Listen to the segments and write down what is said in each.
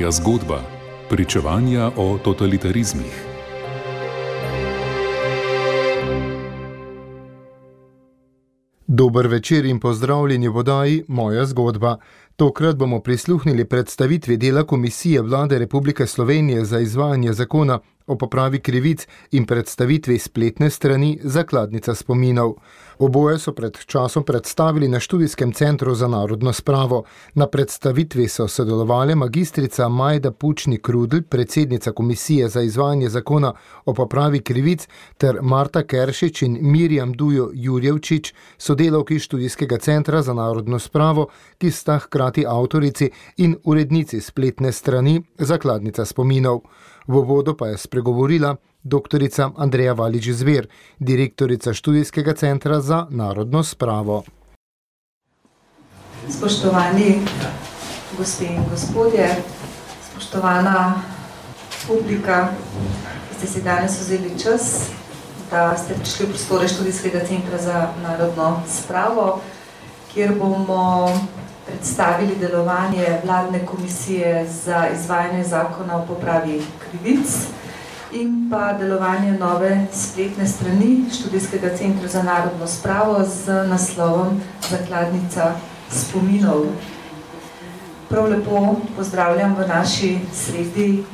Moja zgodba. Pričevanja o totalitarizmih. Dober večer in pozdravljeni v oddaji Moja zgodba. Tokrat bomo prisluhnili predstavitvi dela Komisije Vlade Republike Slovenije za izvajanje zakona o popravi krivic in predstavitvi spletne strani Zakladnica spominov. Oboje so pred časom predstavili na študijskem centru za narodno spravo. Na predstavitvi so sodelovali magistrica Majda Pučnik Rudl, predsednica Komisije za izvajanje zakona o popravi krivic, ter Marta Keršič in Mirjam Dujo Jurjevčič, sodelavki študijskega centra za narodno spravo, ki sta hkrati avtorici in urednici spletne strani Zakladnica spominov. V vodo pa je spregovorila dr. Andreja Valič Zver, direktorica študijskega centra za narodno spravo. Spoštovani gospe in gospodje, spoštovana publika, ki ste si danes vzeli čas, da ste prišli v prostore študijskega centra za narodno spravo, kjer bomo predstavili delovanje vladne komisije za izvajanje zakona o popravi krivic in pa delovanje nove spletne strani študijskega centra za narodno spravo z naslovom Zakladnica spominov. Prav lepo pozdravljam v naši sredi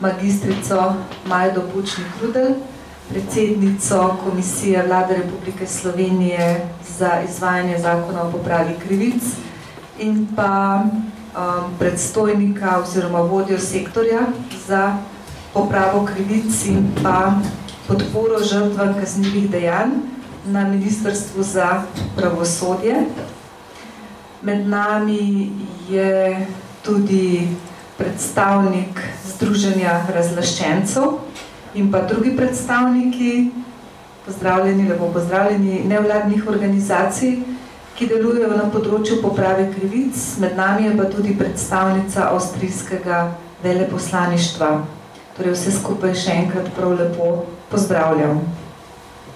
magistrico Majdo Pučnik-Rudel, predsednico Komisije Vlade Republike Slovenije za izvajanje zakona o popravi krivic in pa um, predstojnika oziroma vodjo sektorja za popravo krivic in pa podporo žrtvam kaznivih dejanj na Ministrstvu za pravosodje. Med nami je tudi predstavnik Združenja razlaščencev in pa drugi predstavniki, pozdravljeni, lepo pozdravljeni, nevladnih organizacij, ki delujejo na področju poprave krivic, med nami je pa tudi predstavnica avstrijskega veleposlaništva. Torej vse skupaj še enkrat prav lepo pozdravljam.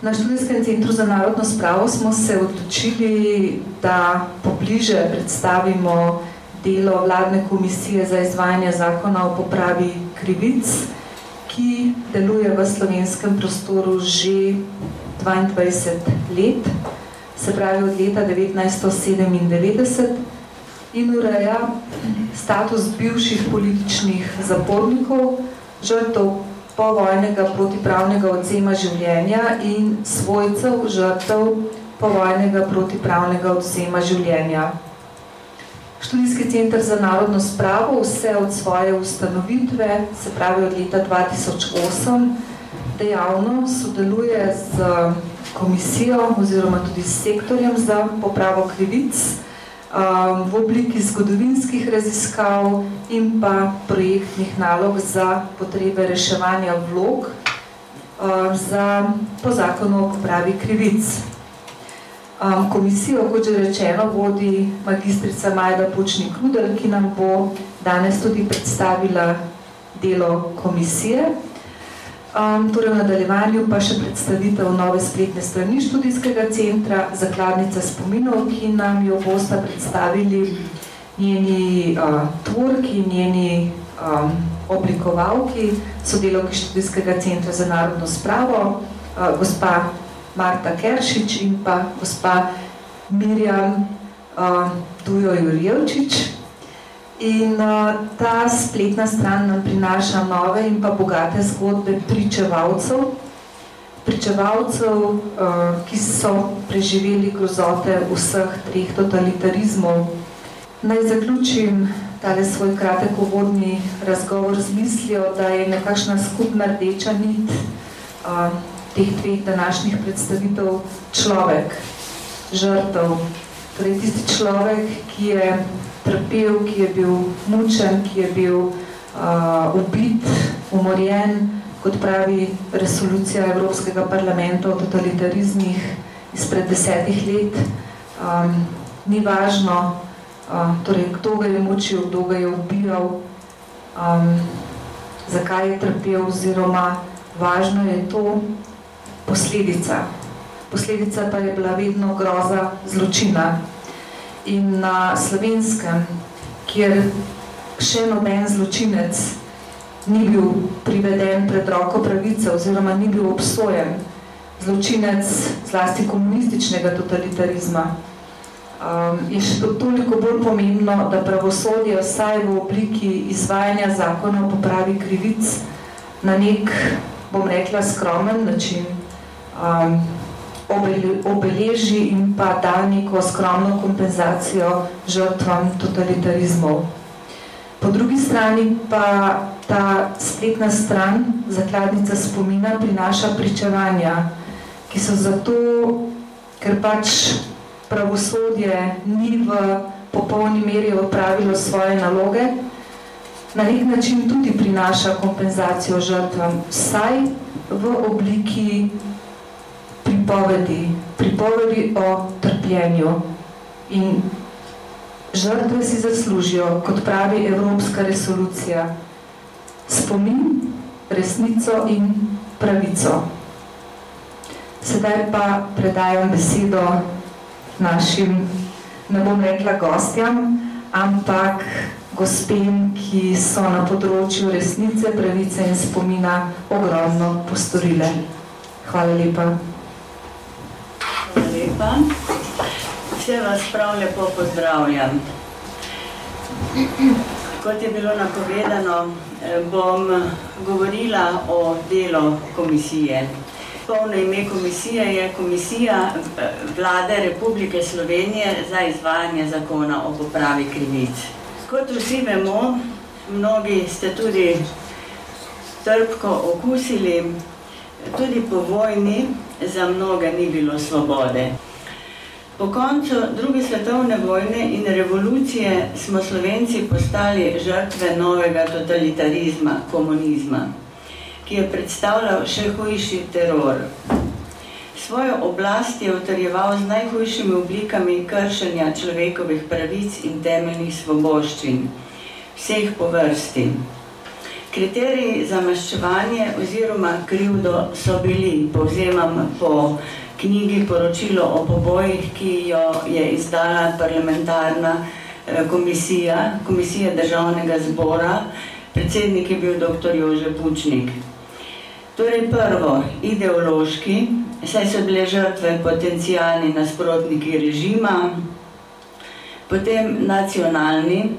Na študijskem centru za narodno spravo smo se odločili, da pobliže predstavimo delo vladne komisije za izvajanje zakona o popravi krivic, ki deluje v slovenskem prostoru že 22 let se pravi od leta 1997 in ureja status bivših političnih zapornikov, žrtev povojnega protipravnega odzema življenja in svojcev žrtev povojnega protipravnega odzema življenja. Študijski center za narodno spravo vse od svoje ustanovitve, se pravi od leta 2008, dejavno sodeluje z komisijo oziroma tudi s sektorjem za popravo krivic v obliki zgodovinskih raziskav in pa projektnih nalog za potrebe reševanja vlog um, za, po zakonu o popravi krivic. Um, komisijo, kot že rečeno, vodi magistrica Majda Pučnik-Rudel, ki nam bo danes tudi predstavila delo komisije. Um, torej v nadaljevanju pa še predstavitev nove spletne strani študijskega centra, zakladnica spominov, ki nam jo bosta predstavili njeni uh, tvorki, njeni um, oblikovalki, sodelovki študijskega centra za narodno spravo, uh, gospa Marta Keršič in pa gospa Mirjam uh, Dujo Jurjevčič. In uh, ta spletna stran nam prinaša nove in pa bogate zgodbe pričevalcev, pričevalcev, uh, ki so preživeli grozote vseh treh totalitarizmov. Naj zaključim tale svoj kratek uvodni razgovor z mislijo, da je nekakšna skupna rdeča nit uh, teh dveh današnjih predstavitev človek, žrtev. Torej tisti človek, ki je trpel, ki je bil mučen, ki je bil uh, ubit, umorjen, kot pravi resolucija Evropskega parlamenta o totalitarizmih izpred desetih let. Um, ni važno, uh, torej, kdo ga je mučil, kdo ga je ubijal, um, zakaj je trpel, oziroma važno je to posledica. Posledica pa je bila vedno groza zločina in na slovenskem, kjer še noben zločinec ni bil priveden pred roko pravice oziroma ni bil obsojen. Zločinec zlasti komunističnega totalitarizma. Um, je še to toliko bolj pomembno, da pravosodje vsaj v obliki izvajanja zakona popravi krivic na nek, bom rekla, skromen način, um, obeleži in pa da neko skromno kompenzacijo žrtvam totalitarizmov. Po drugi strani pa ta spletna stran, zakladnica spomina, prinaša pričevanja, ki so zato, ker pač pravosodje ni v popolni meri opravilo svoje naloge, na nek način tudi prinaša kompenzacijo žrtvam, vsaj v obliki pripovedi, pripovedi o trpljenju. In žrtve si zaslužijo, kot pravi Evropska resolucija, spomin, resnico in pravico. Sedaj pa predajam besedo našim, ne bom rekla gostjam, ampak gospem, ki so na področju resnice, pravice in spomina ogromno postorile. Hvala lepa lepa. Vse vas prav lepo pozdravljam. Kot je bilo napovedano, eh, bom govorila o delu komisije. Polno ime komisije je Komisija eh, Vlade Republike Slovenije za izvajanje zakona o popravi krivic. Kot vsi vemo, mnogi ste tudi trpko okusili, tudi po vojni za mnoge ni bilo svobode. Po koncu druge svetovne vojne in revolucije smo Slovenci postali žrtve novega totalitarizma, komunizma, ki je predstavljal še hujši teror. Svojo oblast je utrjeval z najhujšimi oblikami kršenja človekovih pravic in temeljnih svoboščin, vseh po vrsti. Kriteriji za maščevanje oziroma krivdo so bili, povzemam po knjigi poročilo o pobojih, ki jo je izdala parlamentarna eh, komisija, komisija državnega zbora, predsednik je bil dr. Jože Pučnik. Torej prvo, ideološki, saj so bile žrtve potencijalni nasprotniki režima, potem nacionalni,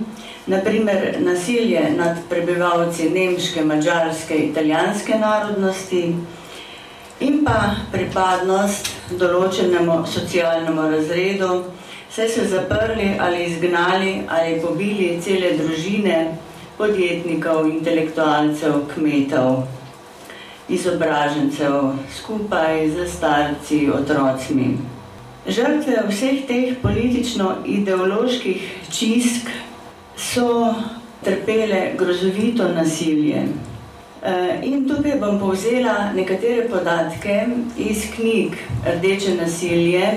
naprimer nasilje nad prebivalci nemške, mađarske, italijanske narodnosti, in pa pripadnost določenemu socialnemu razredu, se so zaprli ali izgnali ali pobili cele družine podjetnikov, intelektualcev, kmetov, izobražencev, skupaj z starci, otrocmi. Žrtve vseh teh politično-ideoloških čisk so trpele grozovito nasilje. Eh, in tukaj bom povzela nekatere podatke iz knjig Rdeče nasilje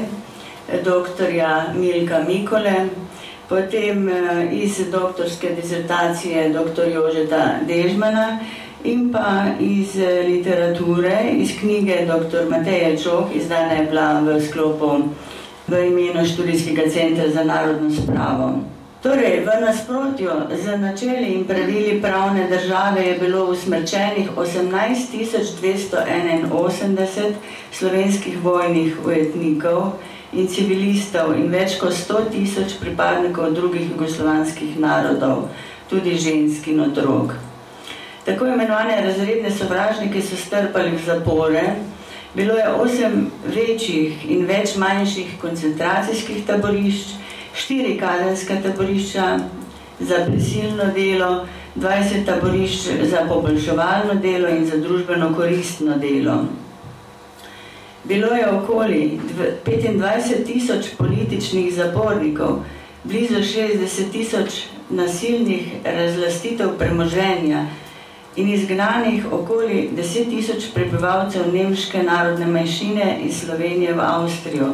dr. Milka Mikole, potem eh, iz doktorske disertacije dr. Jožeta Dežmana in pa iz eh, literature, iz knjige dr. Mateja Čoh, izdana je bila v sklopu v imenu študijskega centra za narodno spravo. Torej, v nasprotju z načeli in pravili pravne države je bilo usmrčenih 18.281 slovenskih vojnih ujetnikov in civilistov in več kot 100 tisoč pripadnikov drugih jugoslovanskih narodov, tudi žensk in otrok. Tako imenovane razredne sovražnike so strpali v zapore, bilo je osem večjih in več manjših koncentracijskih taborišč, štiri kazenske taborišča za prisilno delo, 20 taborišč za poboljševalno delo in za družbeno koristno delo. Bilo je okoli 25 tisoč političnih zapornikov, blizu 60 tisoč nasilnih razlastitev premoženja in izgnanih okoli 10 tisoč prebivalcev nemške narodne manjšine iz Slovenije v Avstrijo,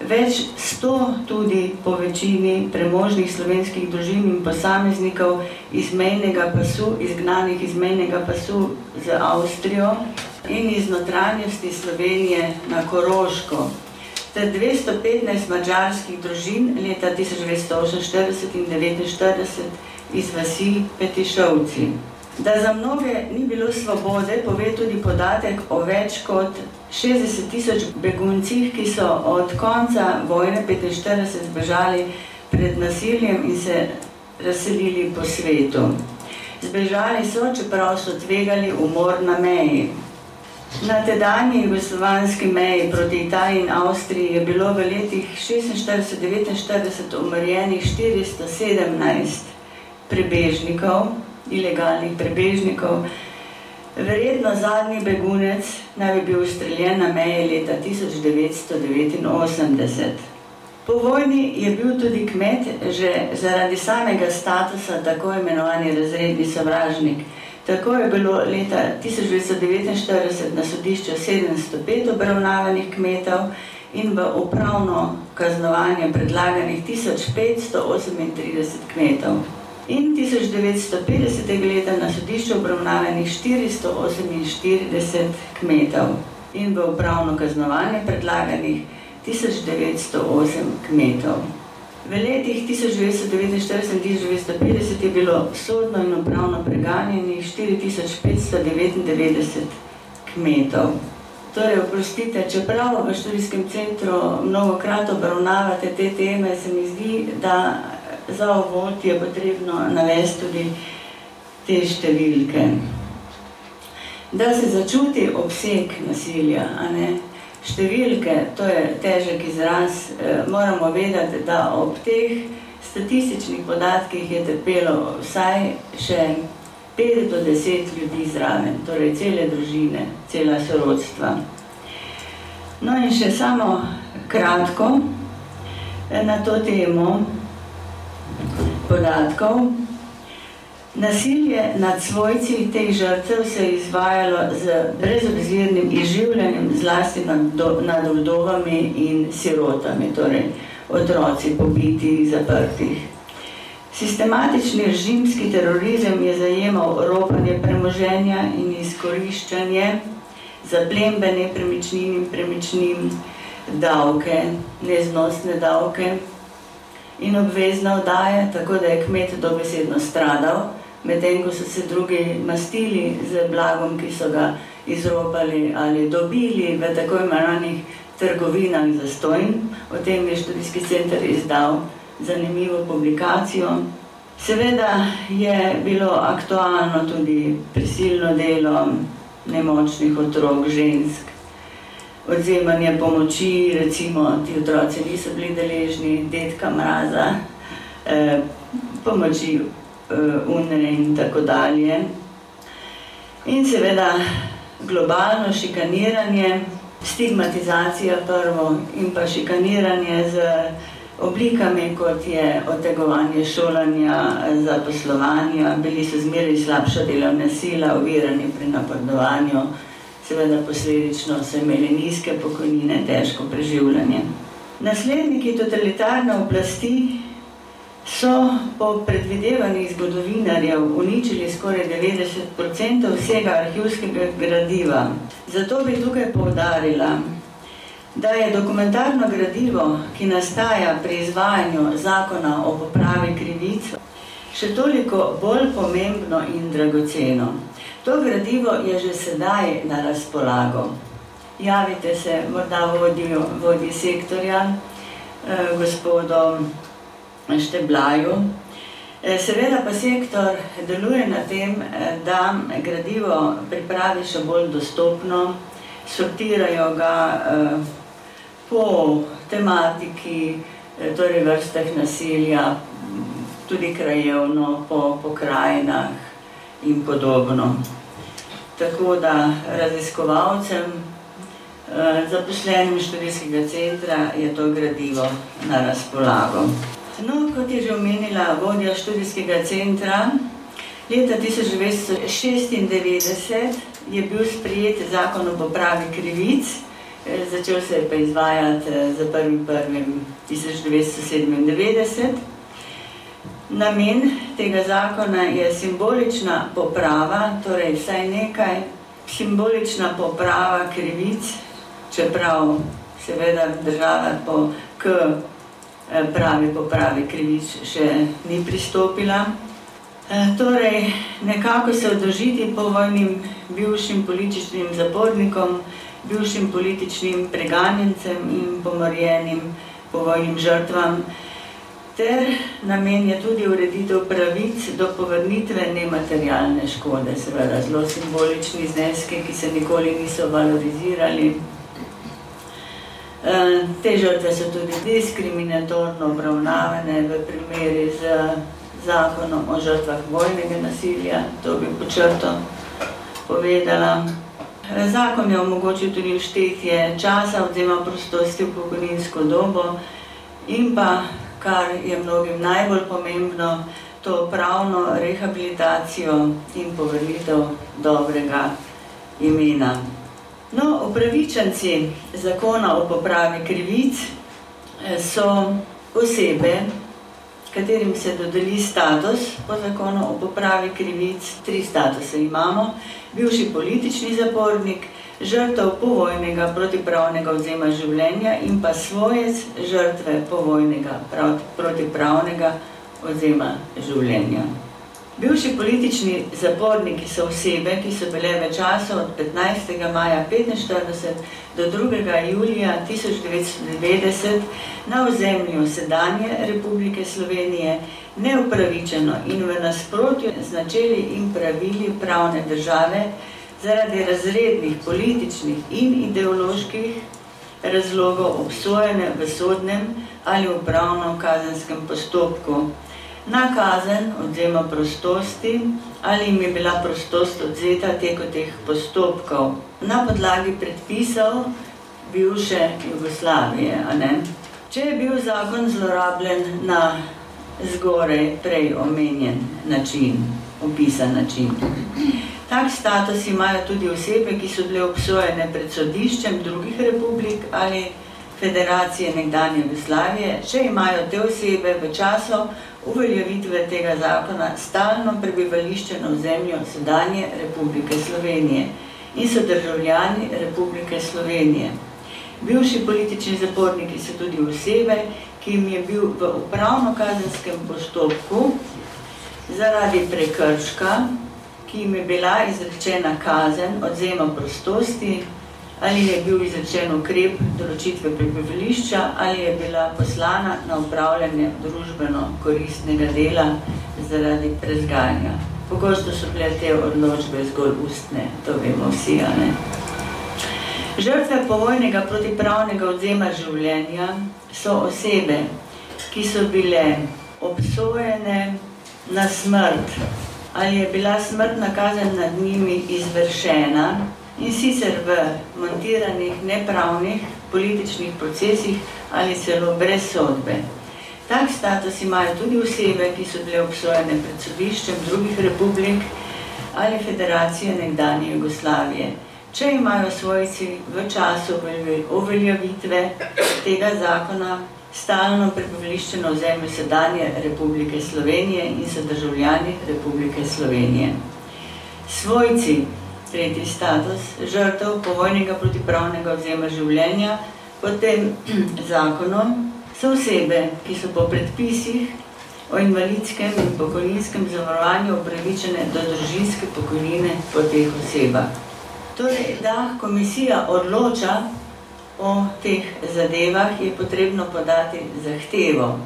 več sto tudi po večini premožnih slovenskih družin in posameznikov iz mejnega pasu, izgnanih iz mejnega pasu z Avstrijo in iz notranjosti Slovenije na Koroško. Ter 215 mađarskih družin leta 1948 in 1949 iz vasi Petišovci. Da za mnoge ni bilo svobode, pove tudi podatek o več kot 60 tisoč beguncih, ki so od konca vojne 45 zbežali pred nasiljem in se razselili po svetu. Zbežali so, čeprav so tvegali umor na meji. Na tedanji jugoslovanski meji proti Italiji in Avstriji je bilo v letih 46-49 umrjenih 417 prebežnikov, ilegalnih prebežnikov. Verjetno zadnji begunec naj bi bil ustreljen na meji leta 1989. Po vojni je bil tudi kmet že zaradi samega statusa tako imenovani razredni sovražnik. Tako je bilo leta 1949 na sodišču 705 obravnavanih kmetov in v upravno kaznovanje predlaganih 1538 kmetov in 1950. leta na sodišču obravnavanih 448 kmetov in v upravno kaznovanje predlaganih 1908 kmetov. V letih 1949 in 1950 je bilo sodno in upravno preganjenih 4599 kmetov. Torej, oprostite, čeprav v študijskem centru mnogokrat obravnavate te teme, se mi zdi, da za ovod je potrebno navesti tudi te številke. Da se začuti obseg nasilja, a ne, številke, to je težek izraz, eh, moramo vedeti, da ob teh statističnih podatkih je trpelo vsaj še 5 do 10 ljudi zraven, torej cele družine, cela sorodstva. No in še samo kratko eh, na to temo, podatkov. Nasilje nad svojci teh žrtev se je izvajalo z brezobzirnim izživljanjem zlasti nad, nad vdovami in sirotami, torej otroci pobiti, zaprtih. Sistematični režimski terorizem je zajemal ropanje premoženja in izkoriščanje za plembe nepremičnin in premičnin, davke, neznosne davke, in obvezna vdaje, tako da je kmet dobesedno stradal, medtem ko so se drugi mastili z blagom, ki so ga izropali ali dobili v tako imenovanih trgovinah za stojn. O tem je študijski center izdal zanimivo publikacijo. Seveda je bilo aktualno tudi prisilno delo nemočnih otrok, žensk, odzemanje pomoči, recimo ti otroci niso bili deležni detka mraza, eh, pomoči eh, unre in tako dalje. In seveda globalno šikaniranje, stigmatizacija prvo in pa šikaniranje z oblikami, kot je otegovanje šolanja, zaposlovanja, bili so zmeraj slabša delovna sila, ovirani pri napredovanju, seveda posledično so imeli nizke pokojnine, težko preživljanje. Nasledniki totalitarne oblasti so po predvidevanjih zgodovinarjev uničili skoraj 90% vsega arhivskega gradiva. Zato bi tukaj poudarila, da je dokumentarno gradivo, ki nastaja pri izvajanju zakona o popravi krivic, še toliko bolj pomembno in dragoceno. To gradivo je že sedaj na razpolago. Javite se morda vodjo, vodji sektorja, eh, gospodo Šteblaju. Eh, seveda pa sektor deluje na tem, da gradivo pripravi še bolj dostopno, sortirajo ga eh, po tematiki, eh, torej vrstah nasilja, tudi krajevno, po pokrajinah, in podobno. Tako da raziskovalcem, eh, zaposlenim študijskega centra je to gradivo na razpolago. No, kot je že omenila vodja študijskega centra, leta 1996 je bil sprijet zakon o popravi krivic, eh, začel se je pa izvajati eh, za 1.1.1997. Namen tega zakona je simbolična poprava, torej vsaj nekaj, simbolična poprava krivic, čeprav seveda država po, k eh, pravi popravi krivic še ni pristopila. E, torej, nekako se odložiti po vojnim bivšim političnim zapornikom, bivšim političnim preganjencem in pomorjenim povojnim žrtvam, ter namen je tudi ureditev pravic do povrnitve nematerialne škode, seveda zelo simbolični zneski, ki se nikoli niso valorizirali. E, te žrtve so tudi diskriminatorno obravnavane v primeri z zakonom o žrtvah vojnega nasilja, to bi počrto povedala. Zakon je omogočil tudi vštetje časa odzema prostosti v pokojninsko dobo in pa, kar je mnogim najbolj pomembno, to pravno rehabilitacijo in povrlitev dobrega imena. No, upravičenci zakona o popravi krivic eh, so osebe, katerim se dodeli status po zakonu o popravi krivic. Tri statuse imamo. Bivši politični zapornik, žrtev povojnega protipravnega vzema življenja in pa svojec žrtve povojnega protipravnega vzema življenja. Bivši politični zaporniki so osebe, ki so bile v času od 15. maja 1945 do 2. julija 1990 na ozemlju sedanje Republike Slovenije neupravičeno in v nasprotju z načeli in pravili pravne države zaradi razrednih, političnih in ideoloških razlogov obsojene v sodnem ali upravnem kazenskem postopku na kazen odzema prostosti ali jim je bila prostost odzeta teko teh postopkov na podlagi predpisov bivše Jugoslavije. A ne? Če je bil zakon zlorabljen na zgoraj prej omenjen način, opisan način. Tak status imajo tudi osebe, ki so bile obsojene pred sodiščem drugih republik ali federacije nekdanje Jugoslavije, če imajo te osebe v času uveljavitve tega zakona stalno prebivališče na ozemlju sedanje Republike Slovenije in so državljani Republike Slovenije. Bivši politični zaporniki so tudi osebe, ki jim je bil v upravno-kazenskem postopku zaradi prekrška, ki jim je bila izrečena kazen odzema prostosti, ali je bil izrečen ukrep določitve prebivališča, ali je bila poslana na upravljanje družbeno koristnega dela zaradi prezganja. Pogosto so bile te odločbe zgolj ustne, to vemo vsi, a ne? Žrtve povojnega protipravnega odzema življenja so osebe, ki so bile obsojene na smrt, ali je bila smrtna kazen nad njimi izvršena, in sicer v montiranih nepravnih političnih procesih ali celo brez sodbe. Tak status imajo tudi osebe, ki so bile obsojene pred sodiščem drugih republik ali federacije nekdanje Jugoslavije. Če imajo svojci v času uveljavitve tega zakona stalno prebivališče na ozemlju sedanje Republike Slovenije in so državljani Republike Slovenije. Svojci tretji status žrtev povojnega protipravnega vzema življenja pod tem zakonom so osebe, ki so po predpisih o invalidskem in pokojninskem zavarovanju upravičene do družinske pokojnine po teh osebah. Torej, da komisija odloča o teh zadevah, je potrebno podati zahtevo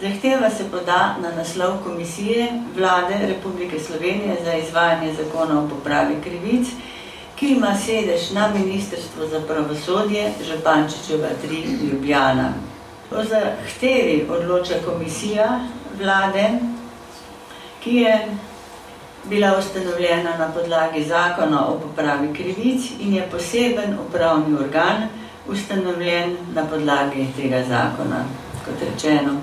Zahteva se poda na naslov komisije vlade Republike Slovenije za izvajanje zakona o popravi krivic, ki ima sedež na Ministrstvo za pravosodje Žapančičeva 3 Ljubljana. O zahtevi odloča komisija vlade, ki je bila ustanovljena na podlagi zakona o popravi krivic in je poseben upravni organ ustanovljen na podlagi tega zakona, kot rečeno.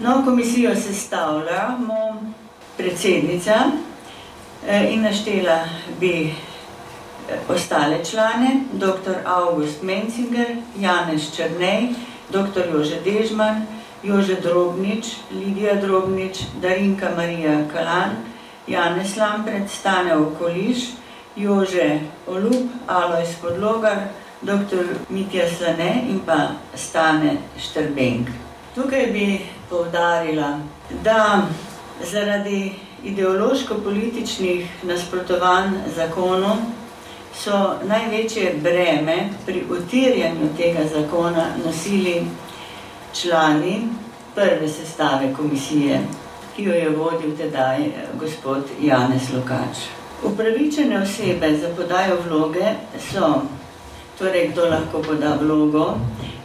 No, komisijo sestavljamo predsednica eh, in naštela bi eh, ostale člane, dr. August Menzinger, Janez Črnej, dr. Jože Dežman, Jože Drobnič, Lidija Drobnič, Darinka Marija Kalan, Janez Lampred, Stane Okoliš, Jože Olub, Alois Podlogar, dr. Mitja Slane in pa Stane Štrbenk. Tukaj bi poudarila, da zaradi ideološko-političnih nasprotovanj zakonu so največje breme pri utirjanju tega zakona nosili člani prve sestave komisije, ki jo je vodil tedaj eh, gospod Janez Lukač. Upravičene osebe za podajo vloge so, torej kdo lahko poda vlogo,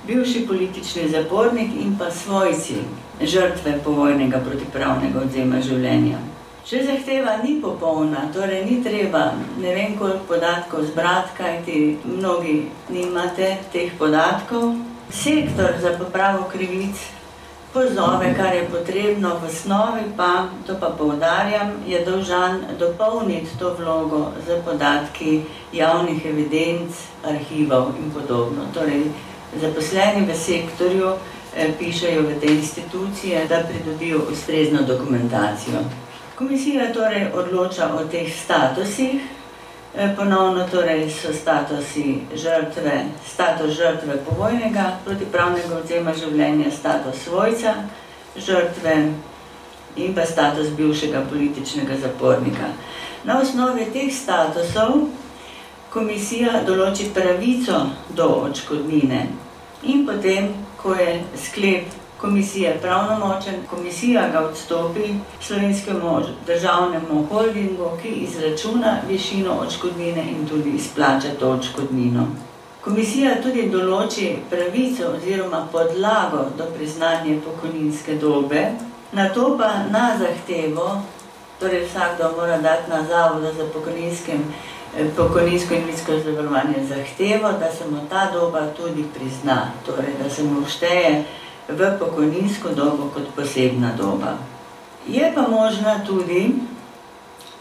bivši politični zapornik in pa svojci žrtve povojnega protipravnega odzema življenja. Če zahteva ni popolna, torej ni treba ne vem koliko podatkov zbrati, kajti mnogi nimate teh podatkov, sektor za popravo krivic pozove, kar je potrebno v osnovi, pa to pa poudarjam, je dolžan dopolniti to vlogo za podatki javnih evidenc, arhivov in podobno. Torej, zaposleni v sektorju eh, pišejo v te institucije, da pridobijo ustrezno dokumentacijo. Komisija torej odloča o teh statusih, ponovno torej so statusi žrtve, status žrtve povojnega protipravnega odzema življenja, status svojca žrtve in pa status bivšega političnega zapornika. Na osnovi teh statusov komisija določi pravico do očkodnine in potem, ko je sklep komisije pravnomočen, komisija ga odstopi slovenskemu državnemu holdingu, ki izračuna višino očkodnine in tudi izplača to očkodnino. Komisija tudi določi pravico oziroma podlago do priznanja pokojninske dobe, na to pa na zahtevo, torej vsakdo mora dati na zavodu za pokojninskem pokojninsko in vidsko zavarovanje zahtevo, da se mu ta doba tudi prizna, torej da se mu všteje v pokojninsko dobo kot posebna doba. Je pa možna tudi,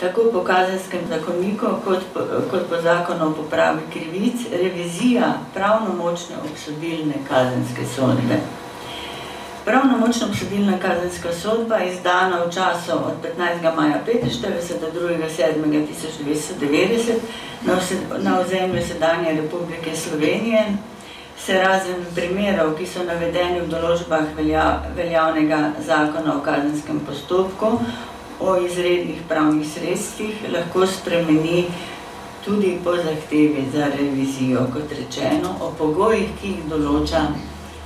tako po kazenskem zakoniku, kot po, kot po zakonu o popravi krivic, revizija pravnomočne obsodilne kazenske sodbe. Pravnomočna obsodilna kazenska sodba je izdana v času od 15. maja 45 do 2. 7. 1990 na, na ozemlju sedanje Republike Slovenije se razen primerov, ki so navedeni v določbah velja, veljavnega zakona o kazenskem postopku, o izrednih pravnih sredstvih, lahko spremeni tudi po zahtevi za revizijo, kot rečeno, o pogojih, ki jih določa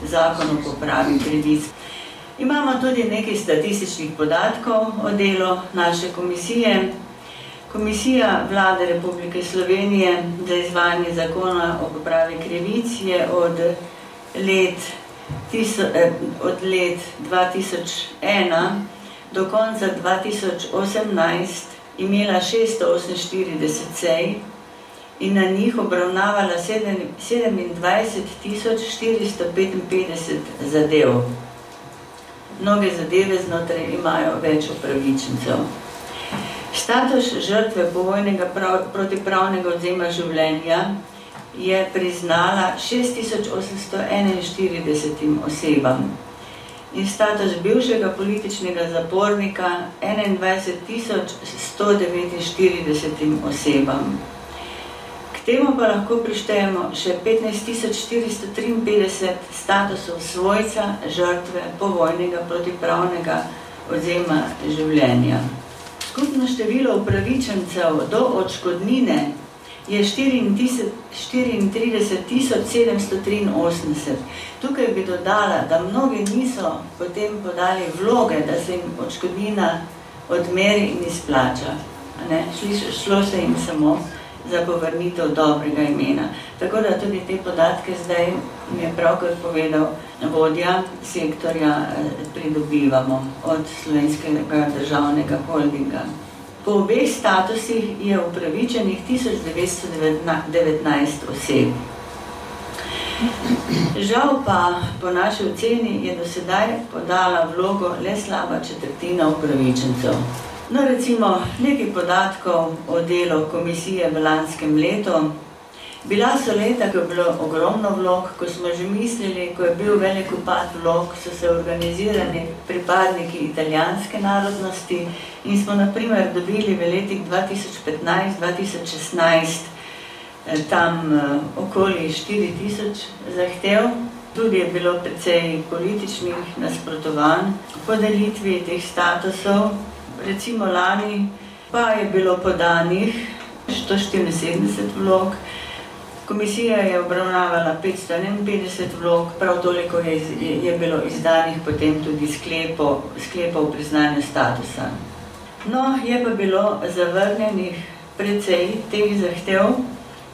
zakon o popravi krivic. Imamo tudi nekaj statističnih podatkov o delu naše komisije, Komisija vlade Republike Slovenije za izvajanje zakona o popravi krivic je od let, tiso, eh, od let 2001 do konca 2018 imela 648 sej in na njih obravnavala 27.455 zadev. Mnoge zadeve znotraj imajo več upravičencev. Status žrtve povojnega protipravnega odzema življenja je priznala 6841 osebam in status bivšega političnega zapornika 21149 osebam. K temu pa lahko prištejemo še 15453 statusov svojca žrtve povojnega protipravnega odzema življenja. Skupno število upravičencev do odškodnine je 34.783. Tukaj bi dodala, da mnogi niso potem podali vloge, da se jim odškodnina odmeri in izplača. Ne? Šlo se jim samo za povrnitev dobrega imena. Tako da tudi te podatke zdaj mi je pravkar povedal vodja sektorja eh, pridobivamo od slovenskega državnega holdinga. Po obeh statusih je upravičenih 1919 oseb. Žal pa po naši oceni je do sedaj podala vlogo le slaba četrtina upravičencev. No, recimo nekaj podatkov o delu komisije v lanskem letu. Bila so leta, ko je bilo ogromno vlog, ko smo že mislili, ko je bil velik upad vlog, so se organizirani pripadniki italijanske narodnosti in smo naprimer dobili v letih 2015-2016 eh, tam eh, okoli 4000 zahtev. Tudi je bilo precej političnih nasprotovanj podelitvi teh statusov recimo lani pa je bilo podanih 174 vlog, komisija je obravnavala 551 vlog, prav toliko je, je bilo izdanih potem tudi sklepov, sklepov priznanja statusa. No, je pa bilo zavrnjenih precej teh zahtev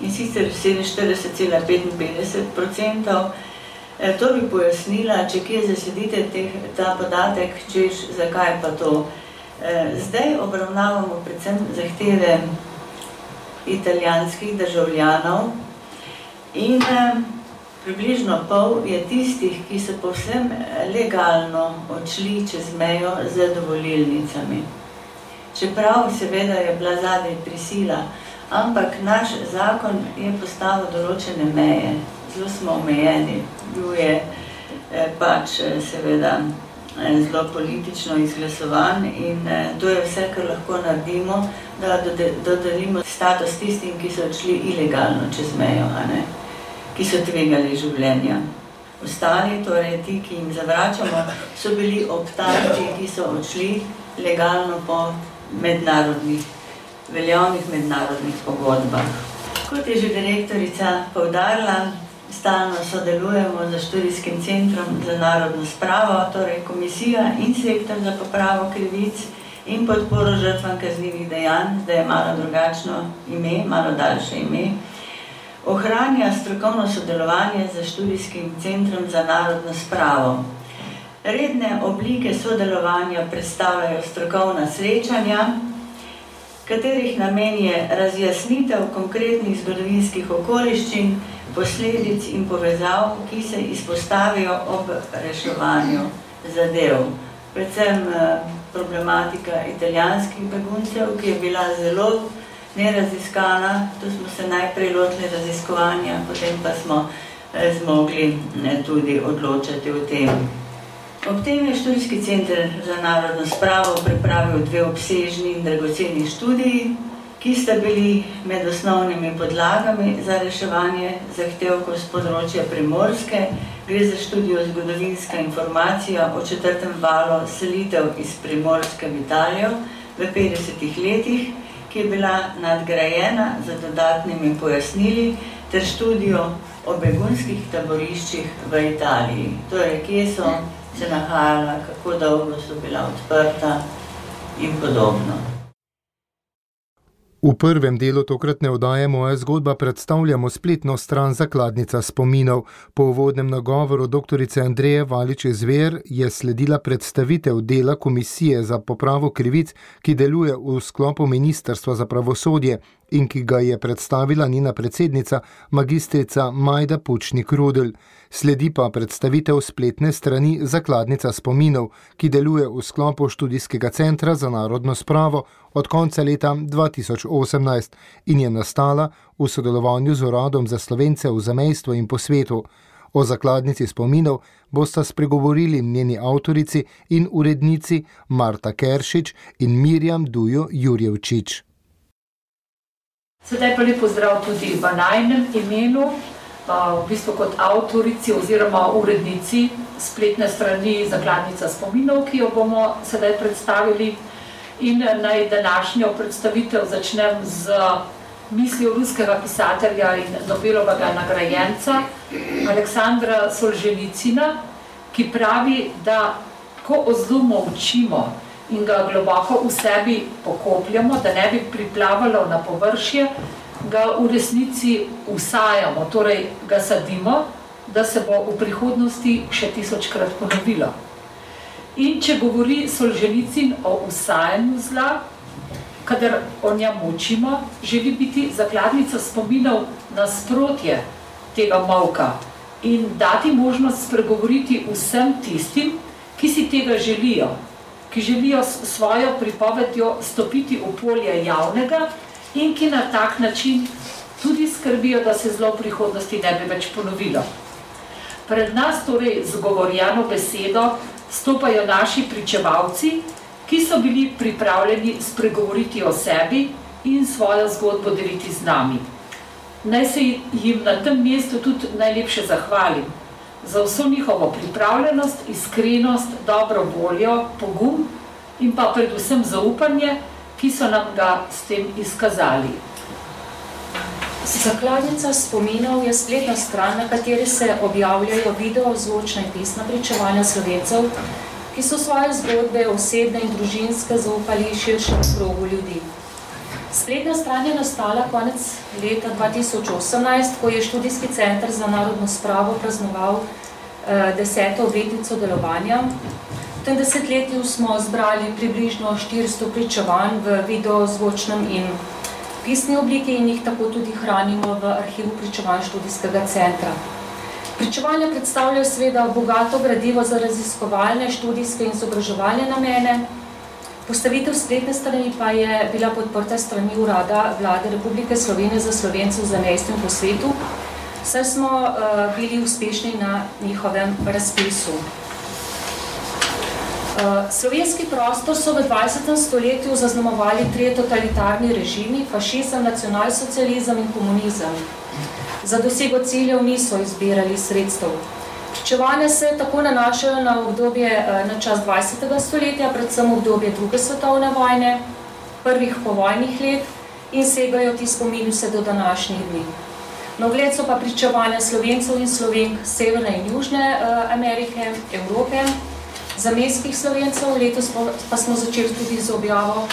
in sicer 47,55%. E, to bi pojasnila, če kje zasledite teh, ta podatek, češ zakaj pa to. E, zdaj obravnavamo predvsem zahteve italijanskih državljanov in e, približno pol je tistih, ki so povsem legalno odšli čez mejo z dovolilnicami. Čeprav seveda je bila zadnja prisila, ampak naš zakon je postavil določene meje, zelo smo omejeni, bil je eh, pač eh, seveda eh, zelo politično izglasovan in to je vse, kar lahko naredimo, da dodelimo status tistim, ki so odšli ilegalno čez mejo, ki so tvegali življenja. Ostali, torej ti, ki jim zavračamo, so bili obtarči, ki so odšli legalno po mednarodnih veljavnih mednarodnih pogodbah. Kot je že direktorica povdarila, stalno sodelujemo z študijskim centrom za narodno spravo, torej komisija in sektor za popravo krivic in podporo žrtvam kaznivih dejanj, zdaj je malo drugačno ime, malo daljše ime, ohranja strokovno sodelovanje z študijskim centrom za narodno spravo. Redne oblike sodelovanja predstavljajo strokovna srečanja, katerih namen je razjasnitev konkretnih zgodovinskih okoliščin, posledic in povezav, ki se izpostavijo ob reševanju zadev. Predvsem eh, problematika italijanskih beguncev, ki je bila zelo neraziskana, tu smo se najprej lotili raziskovanja, potem pa smo eh, zmogli tudi odločati o tem. Ob tem je študijski center za narodno spravo pripravil dve obsežni in dragoceni študiji, ki sta bili med osnovnimi podlagami za reševanje zahtevkov z področja Primorske. Gre za študijo zgodovinska informacija o četrtem valu selitev iz Primorske v Italijo v 50 letih, ki je bila nadgrajena za dodatnimi pojasnili, ter študijo o begunskih taboriščih v Italiji. Torej, kje so se nahajala, kako dolgo so bila odprta in podobno. V prvem delu tokratne oddaje moja zgodba predstavljamo spletno stran zakladnica spominov. Po uvodnem nagovoru dr. Andreje Valiče Zver je sledila predstavitev dela Komisije za popravo krivic, ki deluje v sklopu Ministrstva za pravosodje in ki ga je predstavila njena predsednica, magistrica Majda Pučnik Rudel. Sledi pa predstavitev spletne strani Zakladnica spominov, ki deluje v sklopu študijskega centra za narodno spravo od konca leta 2018 in je nastala v sodelovanju z Uradom za slovence v zamejstvu in po svetu. O zakladnici spominov bosta spregovorili njeni avtorici in urednici Marta Keršič in Mirjam Dujo Jurjevčič. Sedaj pa lepo zdrav tudi v najnem imenu, v bistvu kot avtorici oziroma urednici spletne strani Zakladnica spominov, ki jo bomo sedaj predstavili. In naj današnjo predstavitev začnem z mislijo ruskega pisatelja in Nobelovega nagrajenca Aleksandra Solženicina, ki pravi, da ko o zlu molčimo, in ga globoko v sebi pokopljamo, da ne bi priplavalo na površje, ga v resnici usajamo, torej ga sadimo, da se bo v prihodnosti še tisočkrat ponovilo. In če govori Solženicin o usajanju zla, kadar o njem učimo, želi biti zakladnica spominov na sprotje tega molka in dati možnost spregovoriti vsem tistim, ki si tega želijo, ki želijo s svojo pripovedjo stopiti v polje javnega in ki na tak način tudi skrbijo, da se zlo v prihodnosti ne bi več ponovilo. Pred nas torej z govorjano besedo stopajo naši pričevalci, ki so bili pripravljeni spregovoriti o sebi in svojo zgodbo deliti z nami. Naj se jim na tem mestu tudi najlepše zahvalim za vso njihovo pripravljenost, iskrenost, dobro voljo, pogum in pa predvsem zaupanje, ki so nam ga s tem izkazali. Zakladnica spominov je spletna stran, na kateri se objavljajo video, zvočna in pisna pričevanja slovencev, ki so svoje zgodbe osebne in družinske zaupali širšem krogu ljudi. Spletna stran je nastala konec leta 2018, ko je študijski center za narodno spravo praznoval eh, deseto obletnico delovanja. V tem desetletju smo zbrali približno 400 pričevanj v video, zvočnem in pisni obliki in jih tako tudi hranimo v arhivu pričevanj študijskega centra. Pričevanja predstavljajo seveda bogato gradivo za raziskovalne, študijske in izobraževalne namene. Postavitev spletne strani pa je bila podprta strani Urada Vlade Republike Slovenije za Slovence v zamestju po svetu, saj smo uh, bili uspešni na njihovem razpisu. Uh, slovenski prostor so v 20. stoletju zaznamovali trije totalitarni režimi, fašizem, nacionalsocializem in komunizem. Za dosego ciljev niso izbirali sredstev. Pričevanja se tako nanašajo na obdobje eh, na čas 20. stoletja, predvsem obdobje druge svetovne vojne, prvih povojnih let in segajo ti spomini vse do današnjih dni. Na ogled so pa pričevanja slovencev in slovenk Severne in Južne eh, Amerike, Evrope, zamestskih slovencev, letos pa smo začeli tudi z objavo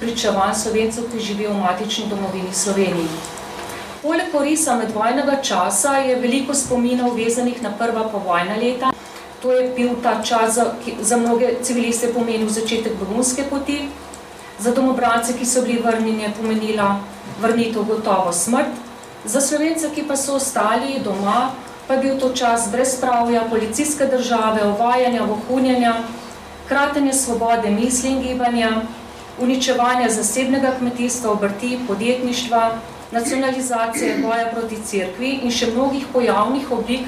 pričevanj slovencev, ki živijo v matični domovini Sloveniji. Poleg korisa medvojnega časa je veliko spominov vezanih na prva povojna leta. To je bil ta čas za, za mnoge civiliste pomenil začetek begunske poti, za domobrance, ki so bili vrnjeni, je pomenila vrnitev gotovo smrt, za slovence, ki pa so ostali doma, pa je bil to čas brezpravja, policijske države, ovajanja, vohunjanja, kratenje svobode misli in gibanja, uničevanja zasebnega kmetijstva, obrti, podjetništva, nacionalizacije, boja proti cerkvi in še mnogih pojavnih oblik,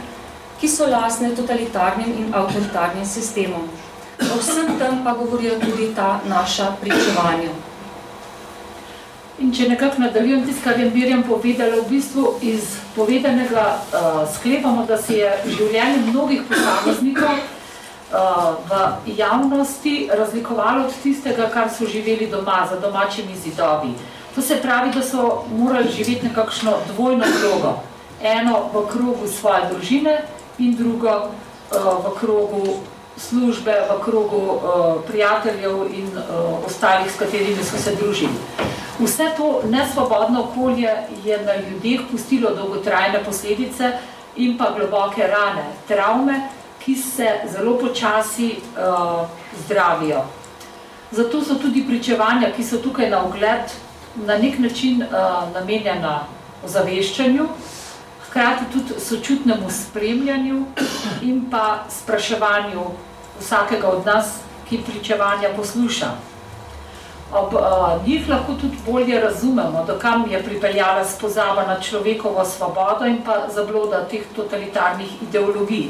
ki so lasne totalitarnim in avtoritarnim sistemom. O vsem tem pa govorijo tudi ta naša pričevanja. In če nekako nadaljujem tisto, kar je Mirjam povedala, v bistvu iz povedanega uh, sklepamo, da se je življenje mnogih posameznikov uh, v javnosti razlikovalo od tistega, kar so živeli doma, za domačimi zidovi. To se pravi, da so morali živeti nekakšno dvojno vlogo. Eno v krogu svoje družine in drugo uh, v krogu službe, v krogu uh, prijateljev in uh, ostalih, s katerimi so se družili. Vse to nesvobodno okolje je na ljudeh pustilo dolgotrajne posledice in pa globoke rane, travme, ki se zelo počasi uh, zdravijo. Zato so tudi pričevanja, ki so tukaj na ogled, na nek način uh, namenjena ozaveščanju, hkrati tudi sočutnemu spremljanju in pa spraševanju vsakega od nas, ki pričevanja posluša. Ob uh, njih lahko tudi bolje razumemo, do kam je pripeljala spozava na človekovo svobodo in pa zabloda teh totalitarnih ideologij.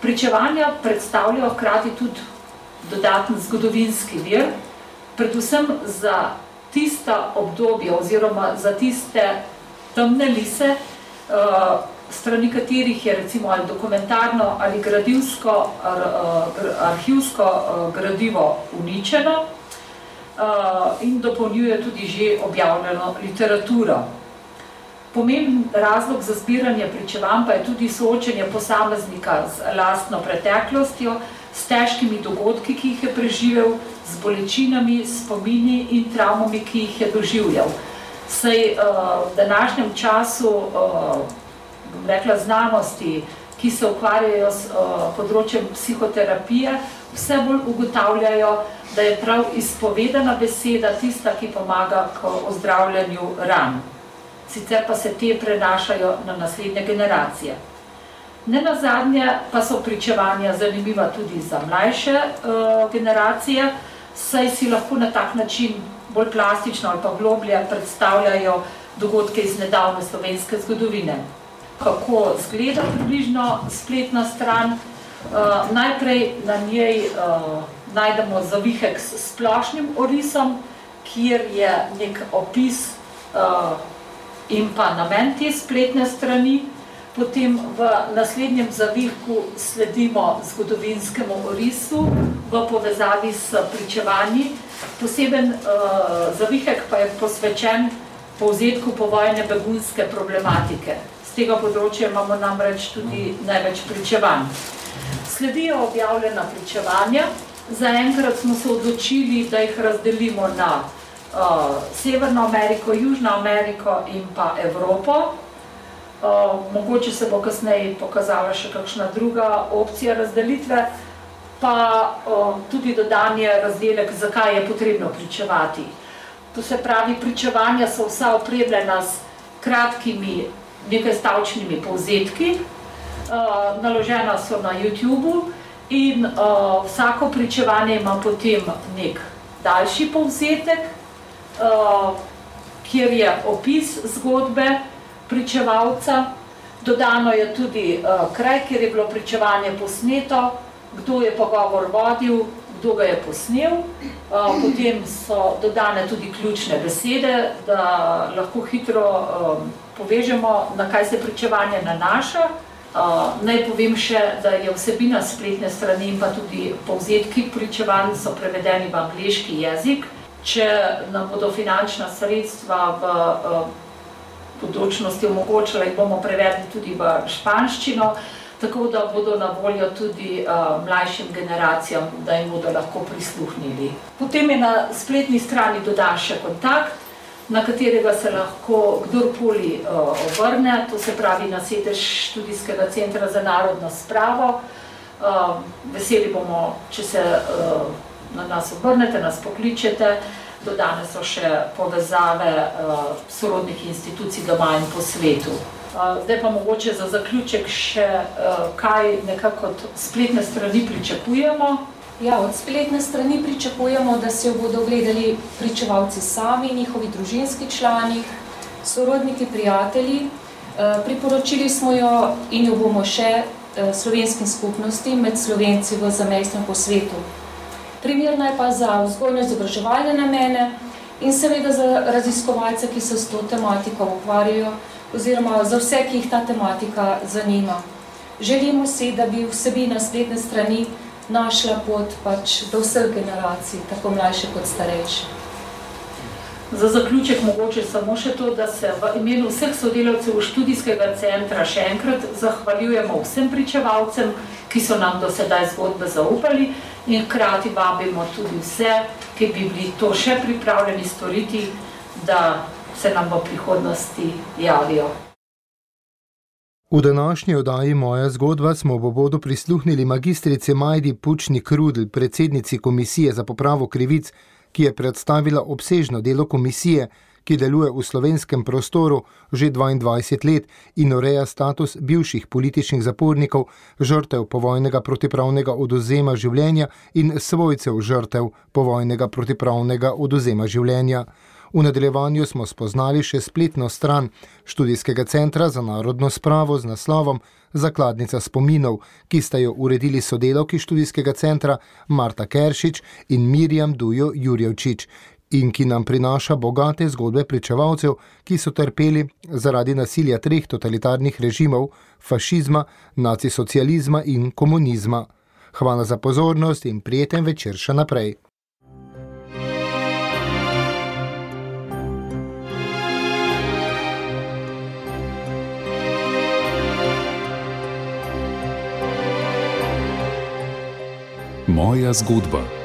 Pričevanja predstavljajo hkrati tudi dodaten zgodovinski vir, predvsem za tista obdobja oziroma za tiste temne lise, strani katerih je recimo ali dokumentarno ali gradivsko, ar, uh, arhivsko uh, gradivo uničeno in dopolnjuje tudi že objavljeno literaturo. Pomemben razlog za zbiranje pričevanj pa je tudi soočenje posameznika z lastno preteklostjo, s težkimi dogodki, ki jih je preživel, z bolečinami, spomini in travmami, ki jih je doživljal. Sej uh, v današnjem času, uh, bom rekla, znanosti, ki se ukvarjajo s uh, področjem psihoterapije, vse bolj ugotavljajo, da je prav izpovedana beseda tista, ki pomaga k ozdravljanju ran. Sicer pa se te prenašajo na naslednje generacije. Ne nazadnje pa so pričevanja zanimiva tudi za mlajše generacije, saj si lahko na tak način bolj plastično ali pa globlje predstavljajo dogodke iz nedavne slovenske zgodovine. Kako zgleda približno spletna stran? Uh, najprej na njej uh, najdemo zavihek s splošnim orisom, kjer je nek opis uh, in pa namen te spletne strani. Potem v naslednjem zavihku sledimo zgodovinskemu orisu v povezavi s pričevanji. Poseben uh, zavihek pa je posvečen povzetku povojne begunske problematike. Z tega področja imamo namreč tudi največ pričevanj. Sledijo objavljena pričevanja. Zaenkrat smo se odločili, da jih razdelimo na uh, Severno Ameriko, Južno Ameriko in pa Evropo. Uh, mogoče se bo kasneje pokazala še kakšna druga opcija razdelitve, pa uh, tudi dodanje razdelek, zakaj je potrebno pričevati. To se pravi, pričevanja so vsa opremljena s kratkimi nekaj stavčnimi povzetki, uh, naložena so na YouTubeu in vsako pričevanje ima potem nek daljši povzetek, uh, kjer je opis zgodbe, pričevalca. Dodano je tudi uh, kraj, kjer je bilo pričevanje posneto, kdo je pogovor vodil, kdo ga je posnel. Uh, potem so dodane tudi ključne besede, da lahko hitro um, povežemo, na kaj se pričevanje nanaša. Uh, naj povem še, da je vsebina spletne strani in pa tudi povzetki pričevanj so prevedeni v angliški jezik. Če nam bodo finančna sredstva v uh, podočnosti omogočila, jih bomo prevedli tudi v španščino, tako da bodo na voljo tudi uh, mlajšim generacijam, da jim bodo lahko prisluhnili. Potem je na spletni strani dodan še kontakt, na katerega se lahko kdorkoli uh, obrne, to se pravi na sedež študijskega centra za narodno spravo. Uh, veseli bomo, če se uh, na nas obrnete, nas pokličete, dodane so še povezave uh, sorodnih institucij doma in po svetu. Uh, zdaj pa mogoče za zaključek še, uh, kaj nekako od spletne strani pričakujemo. Ja, od spletne strani pričakujemo, da se jo bodo gledali pričevalci sami, njihovi družinski člani, sorodniki, prijatelji. Uh, priporočili smo jo in jo bomo še slovenskim skupnosti med slovenci v zamestnem po svetu primerna je pa za vzgojno-izobraževalne namene in seveda za raziskovalce, ki se s to tematiko ukvarjajo oziroma za vse, ki jih ta tematika zanima. Želimo si, da bi vsebina spletne strani našla pot pač do vseh generacij, tako mlajše kot starejše. Za zaključek mogoče samo še to, da se v imenu vseh sodelavcev študijskega centra še enkrat zahvaljujemo vsem pričevalcem, ki so nam do sedaj zgodbe zaupali in hkrati vabimo tudi vse, ki bi bili to še pripravljeni storiti, da se nam v prihodnosti javijo. V današnji oddaji Moja zgodba smo v bodu prisluhnili magistrice Majdi Pučnik Rudl, predsednici Komisije za popravo krivic ki je predstavila obsežno delo komisije, ki deluje v slovenskem prostoru že 22 let in ureja status bivših političnih zapornikov, žrtev povojnega protipravnega oduzema življenja in svojcev žrtev povojnega protipravnega oduzema življenja. V nadaljevanju smo spoznali še spletno stran študijskega centra za narodno spravo z naslovom Zakladnica spominov, ki sta jo uredili sodelavki študijskega centra Marta Keršič in Mirjam Dujo Jurjevčič in ki nam prinaša bogate zgodbe pričevalcev, ki so trpeli zaradi nasilja treh totalitarnih režimov, fašizma, nacisocializma in komunizma. Hvala za pozornost in prijeten večer še naprej. Moja zgodba.